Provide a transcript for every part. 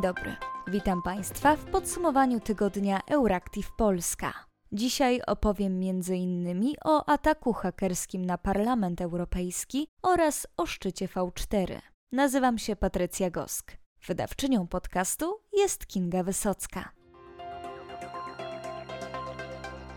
Dzień dobry. Witam Państwa w podsumowaniu tygodnia Euractiv Polska. Dzisiaj opowiem m.in. o ataku hakerskim na Parlament Europejski oraz o szczycie V4. Nazywam się Patrycja Gosk. Wydawczynią podcastu jest Kinga Wysocka.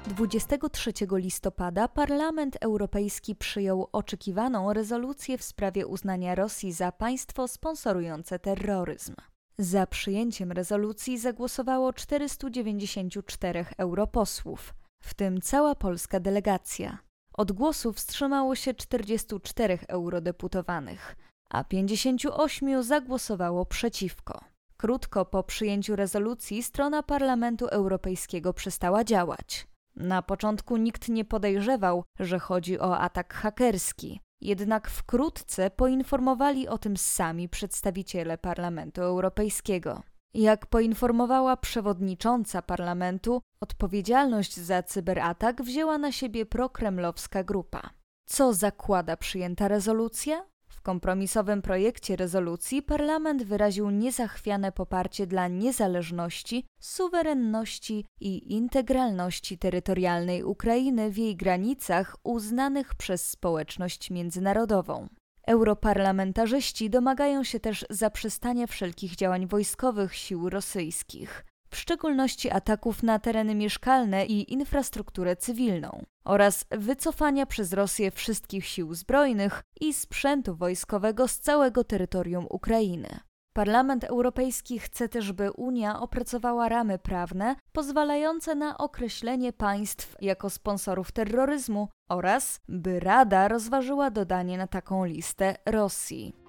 23 listopada Parlament Europejski przyjął oczekiwaną rezolucję w sprawie uznania Rosji za państwo sponsorujące terroryzm. Za przyjęciem rezolucji zagłosowało 494 europosłów, w tym cała polska delegacja. Od głosu wstrzymało się 44 eurodeputowanych, a 58 zagłosowało przeciwko. Krótko po przyjęciu rezolucji strona Parlamentu Europejskiego przestała działać. Na początku nikt nie podejrzewał, że chodzi o atak hakerski, jednak wkrótce poinformowali o tym sami przedstawiciele Parlamentu Europejskiego. Jak poinformowała przewodnicząca parlamentu, odpowiedzialność za cyberatak wzięła na siebie prokremlowska grupa. Co zakłada przyjęta rezolucja? Kompromisowym projekcie rezolucji Parlament wyraził niezachwiane poparcie dla niezależności, suwerenności i integralności terytorialnej Ukrainy w jej granicach uznanych przez społeczność międzynarodową. Europarlamentarzyści domagają się też zaprzestania wszelkich działań wojskowych sił rosyjskich w szczególności ataków na tereny mieszkalne i infrastrukturę cywilną, oraz wycofania przez Rosję wszystkich sił zbrojnych i sprzętu wojskowego z całego terytorium Ukrainy. Parlament Europejski chce też, by Unia opracowała ramy prawne pozwalające na określenie państw jako sponsorów terroryzmu oraz by Rada rozważyła dodanie na taką listę Rosji.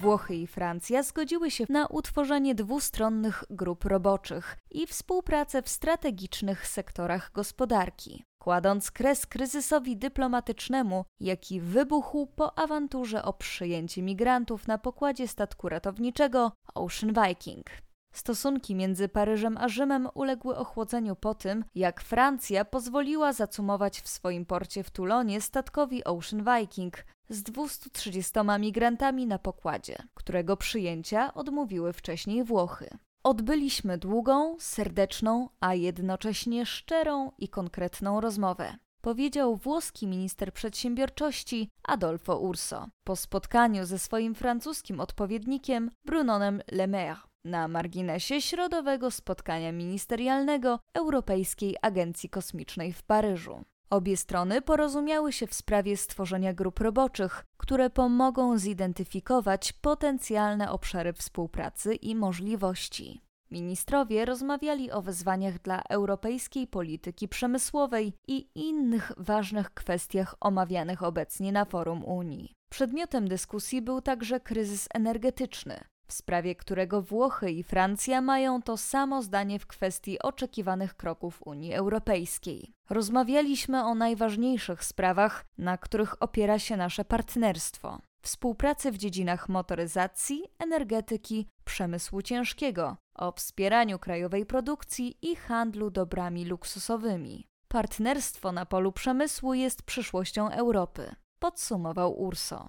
Włochy i Francja zgodziły się na utworzenie dwustronnych grup roboczych i współpracę w strategicznych sektorach gospodarki, kładąc kres kryzysowi dyplomatycznemu, jaki wybuchł po awanturze o przyjęcie migrantów na pokładzie statku ratowniczego Ocean Viking. Stosunki między Paryżem a Rzymem uległy ochłodzeniu po tym, jak Francja pozwoliła zacumować w swoim porcie w Tulonie statkowi Ocean Viking, z 230 migrantami na pokładzie, którego przyjęcia odmówiły wcześniej Włochy. Odbyliśmy długą, serdeczną, a jednocześnie szczerą i konkretną rozmowę. Powiedział włoski minister przedsiębiorczości Adolfo Urso po spotkaniu ze swoim francuskim odpowiednikiem Brunonem Le Maire na marginesie środowego spotkania ministerialnego Europejskiej Agencji Kosmicznej w Paryżu. Obie strony porozumiały się w sprawie stworzenia grup roboczych, które pomogą zidentyfikować potencjalne obszary współpracy i możliwości. Ministrowie rozmawiali o wyzwaniach dla europejskiej polityki przemysłowej i innych ważnych kwestiach omawianych obecnie na forum Unii. Przedmiotem dyskusji był także kryzys energetyczny, w sprawie którego Włochy i Francja mają to samo zdanie w kwestii oczekiwanych kroków Unii Europejskiej. Rozmawialiśmy o najważniejszych sprawach, na których opiera się nasze partnerstwo. Współpracy w dziedzinach motoryzacji, energetyki, przemysłu ciężkiego, o wspieraniu krajowej produkcji i handlu dobrami luksusowymi. Partnerstwo na polu przemysłu jest przyszłością Europy, podsumował Urso.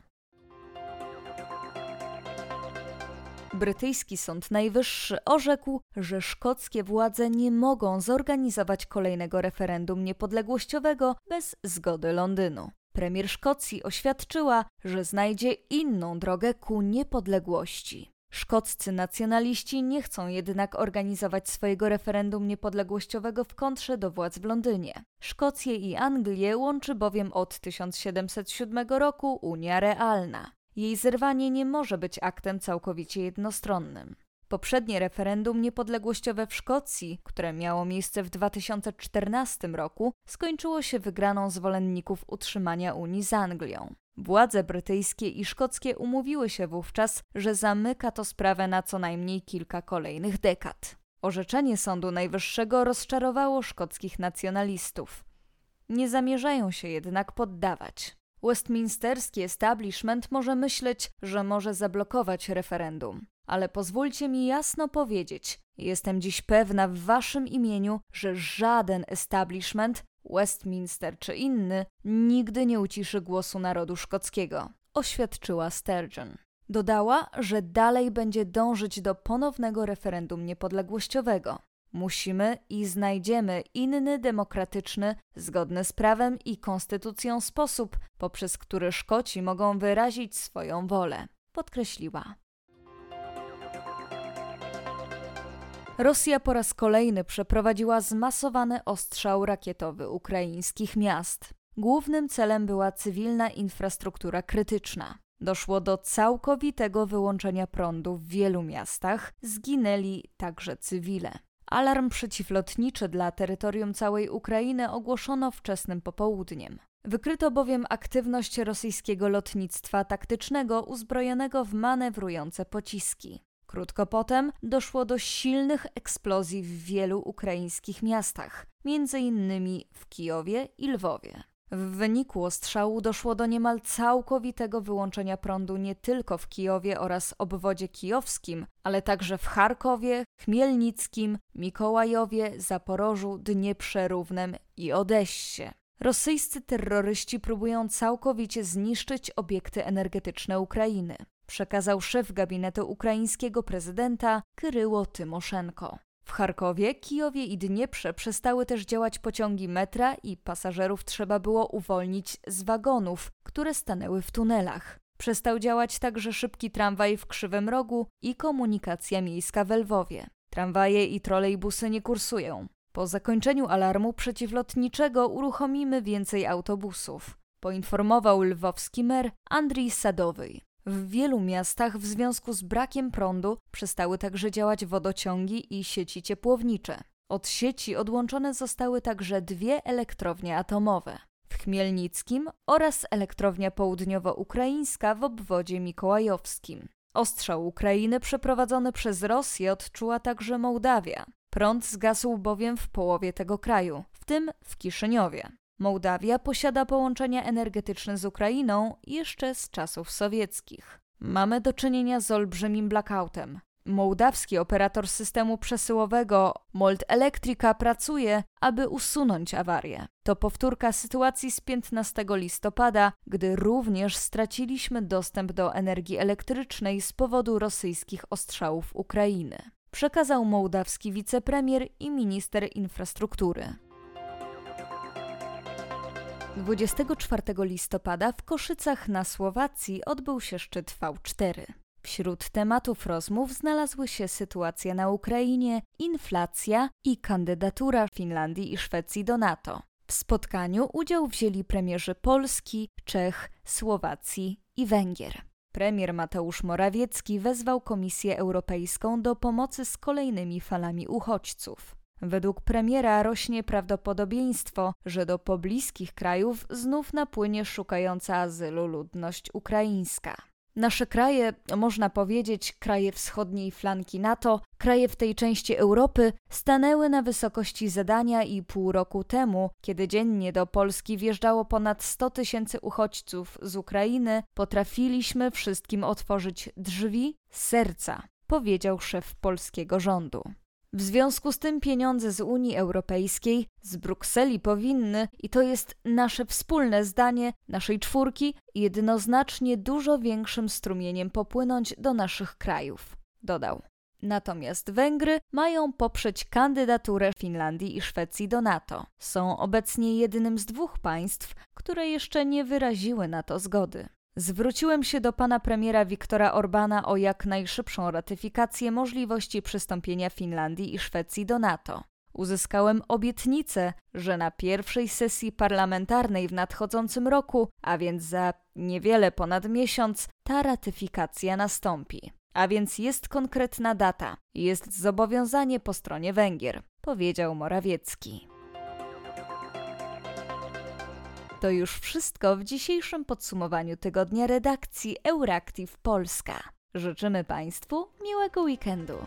Brytyjski Sąd Najwyższy orzekł, że szkockie władze nie mogą zorganizować kolejnego referendum niepodległościowego bez zgody Londynu. Premier Szkocji oświadczyła, że znajdzie inną drogę ku niepodległości. Szkoccy nacjonaliści nie chcą jednak organizować swojego referendum niepodległościowego w kontrze do władz w Londynie. Szkocję i Anglię łączy bowiem od 1707 roku Unia Realna. Jej zerwanie nie może być aktem całkowicie jednostronnym. Poprzednie referendum niepodległościowe w Szkocji, które miało miejsce w 2014 roku, skończyło się wygraną zwolenników utrzymania Unii z Anglią. Władze brytyjskie i szkockie umówiły się wówczas, że zamyka to sprawę na co najmniej kilka kolejnych dekad. Orzeczenie Sądu Najwyższego rozczarowało szkockich nacjonalistów. Nie zamierzają się jednak poddawać. Westminsterski establishment może myśleć, że może zablokować referendum. Ale pozwólcie mi jasno powiedzieć, jestem dziś pewna w waszym imieniu, że żaden establishment, Westminster czy inny, nigdy nie uciszy głosu narodu szkockiego, oświadczyła Sturgeon. Dodała, że dalej będzie dążyć do ponownego referendum niepodległościowego. Musimy i znajdziemy inny demokratyczny, zgodny z prawem i konstytucją sposób, poprzez który Szkoci mogą wyrazić swoją wolę, podkreśliła. Rosja po raz kolejny przeprowadziła zmasowany ostrzał rakietowy ukraińskich miast. Głównym celem była cywilna infrastruktura krytyczna. Doszło do całkowitego wyłączenia prądu w wielu miastach, zginęli także cywile. Alarm przeciwlotniczy dla terytorium całej Ukrainy ogłoszono wczesnym popołudniem. Wykryto bowiem aktywność rosyjskiego lotnictwa taktycznego uzbrojonego w manewrujące pociski. Krótko potem doszło do silnych eksplozji w wielu ukraińskich miastach, między innymi w Kijowie i Lwowie. W wyniku ostrzału doszło do niemal całkowitego wyłączenia prądu nie tylko w Kijowie oraz obwodzie kijowskim, ale także w Charkowie, Chmielnickim, Mikołajowie, Zaporożu, Dnieprze Równem i Odessie. Rosyjscy terroryści próbują całkowicie zniszczyć obiekty energetyczne Ukrainy, przekazał szef gabinetu ukraińskiego prezydenta Kyryło Tymoszenko. W Charkowie, Kijowie i Dnieprze przestały też działać pociągi metra i pasażerów trzeba było uwolnić z wagonów, które stanęły w tunelach. Przestał działać także szybki tramwaj w Krzywym Rogu i komunikacja miejska w Lwowie. Tramwaje i trolejbusy nie kursują. Po zakończeniu alarmu przeciwlotniczego uruchomimy więcej autobusów, poinformował lwowski mer Andrii Sadowy. W wielu miastach w związku z brakiem prądu przestały także działać wodociągi i sieci ciepłownicze. Od sieci odłączone zostały także dwie elektrownie atomowe w Chmielnickim oraz elektrownia południowo-ukraińska w obwodzie mikołajowskim. Ostrzał Ukrainy przeprowadzony przez Rosję odczuła także Mołdawia. Prąd zgasł bowiem w połowie tego kraju, w tym w Kiszyniowie. Mołdawia posiada połączenia energetyczne z Ukrainą jeszcze z czasów sowieckich. Mamy do czynienia z olbrzymim blackoutem. Mołdawski operator systemu przesyłowego Mold Electrica pracuje, aby usunąć awarię. To powtórka sytuacji z 15 listopada, gdy również straciliśmy dostęp do energii elektrycznej z powodu rosyjskich ostrzałów Ukrainy. Przekazał mołdawski wicepremier i minister infrastruktury. 24 listopada w Koszycach na Słowacji odbył się szczyt V4. Wśród tematów rozmów znalazły się sytuacja na Ukrainie, inflacja i kandydatura Finlandii i Szwecji do NATO. W spotkaniu udział wzięli premierzy Polski, Czech, Słowacji i Węgier. Premier Mateusz Morawiecki wezwał Komisję Europejską do pomocy z kolejnymi falami uchodźców. Według premiera rośnie prawdopodobieństwo, że do pobliskich krajów znów napłynie szukająca azylu ludność ukraińska. Nasze kraje, można powiedzieć, kraje wschodniej flanki NATO, kraje w tej części Europy, stanęły na wysokości zadania i pół roku temu, kiedy dziennie do Polski wjeżdżało ponad 100 tysięcy uchodźców z Ukrainy, potrafiliśmy wszystkim otworzyć drzwi serca, powiedział szef polskiego rządu. W związku z tym pieniądze z Unii Europejskiej, z Brukseli powinny, i to jest nasze wspólne zdanie, naszej czwórki, jednoznacznie dużo większym strumieniem popłynąć do naszych krajów, dodał. Natomiast Węgry mają poprzeć kandydaturę Finlandii i Szwecji do NATO. Są obecnie jednym z dwóch państw, które jeszcze nie wyraziły na to zgody. Zwróciłem się do pana premiera Viktora Orbana o jak najszybszą ratyfikację możliwości przystąpienia Finlandii i Szwecji do NATO. Uzyskałem obietnicę, że na pierwszej sesji parlamentarnej w nadchodzącym roku, a więc za niewiele ponad miesiąc, ta ratyfikacja nastąpi. A więc jest konkretna data, jest zobowiązanie po stronie Węgier, powiedział Morawiecki. To już wszystko w dzisiejszym podsumowaniu tygodnia redakcji Euractiv Polska. Życzymy Państwu miłego weekendu.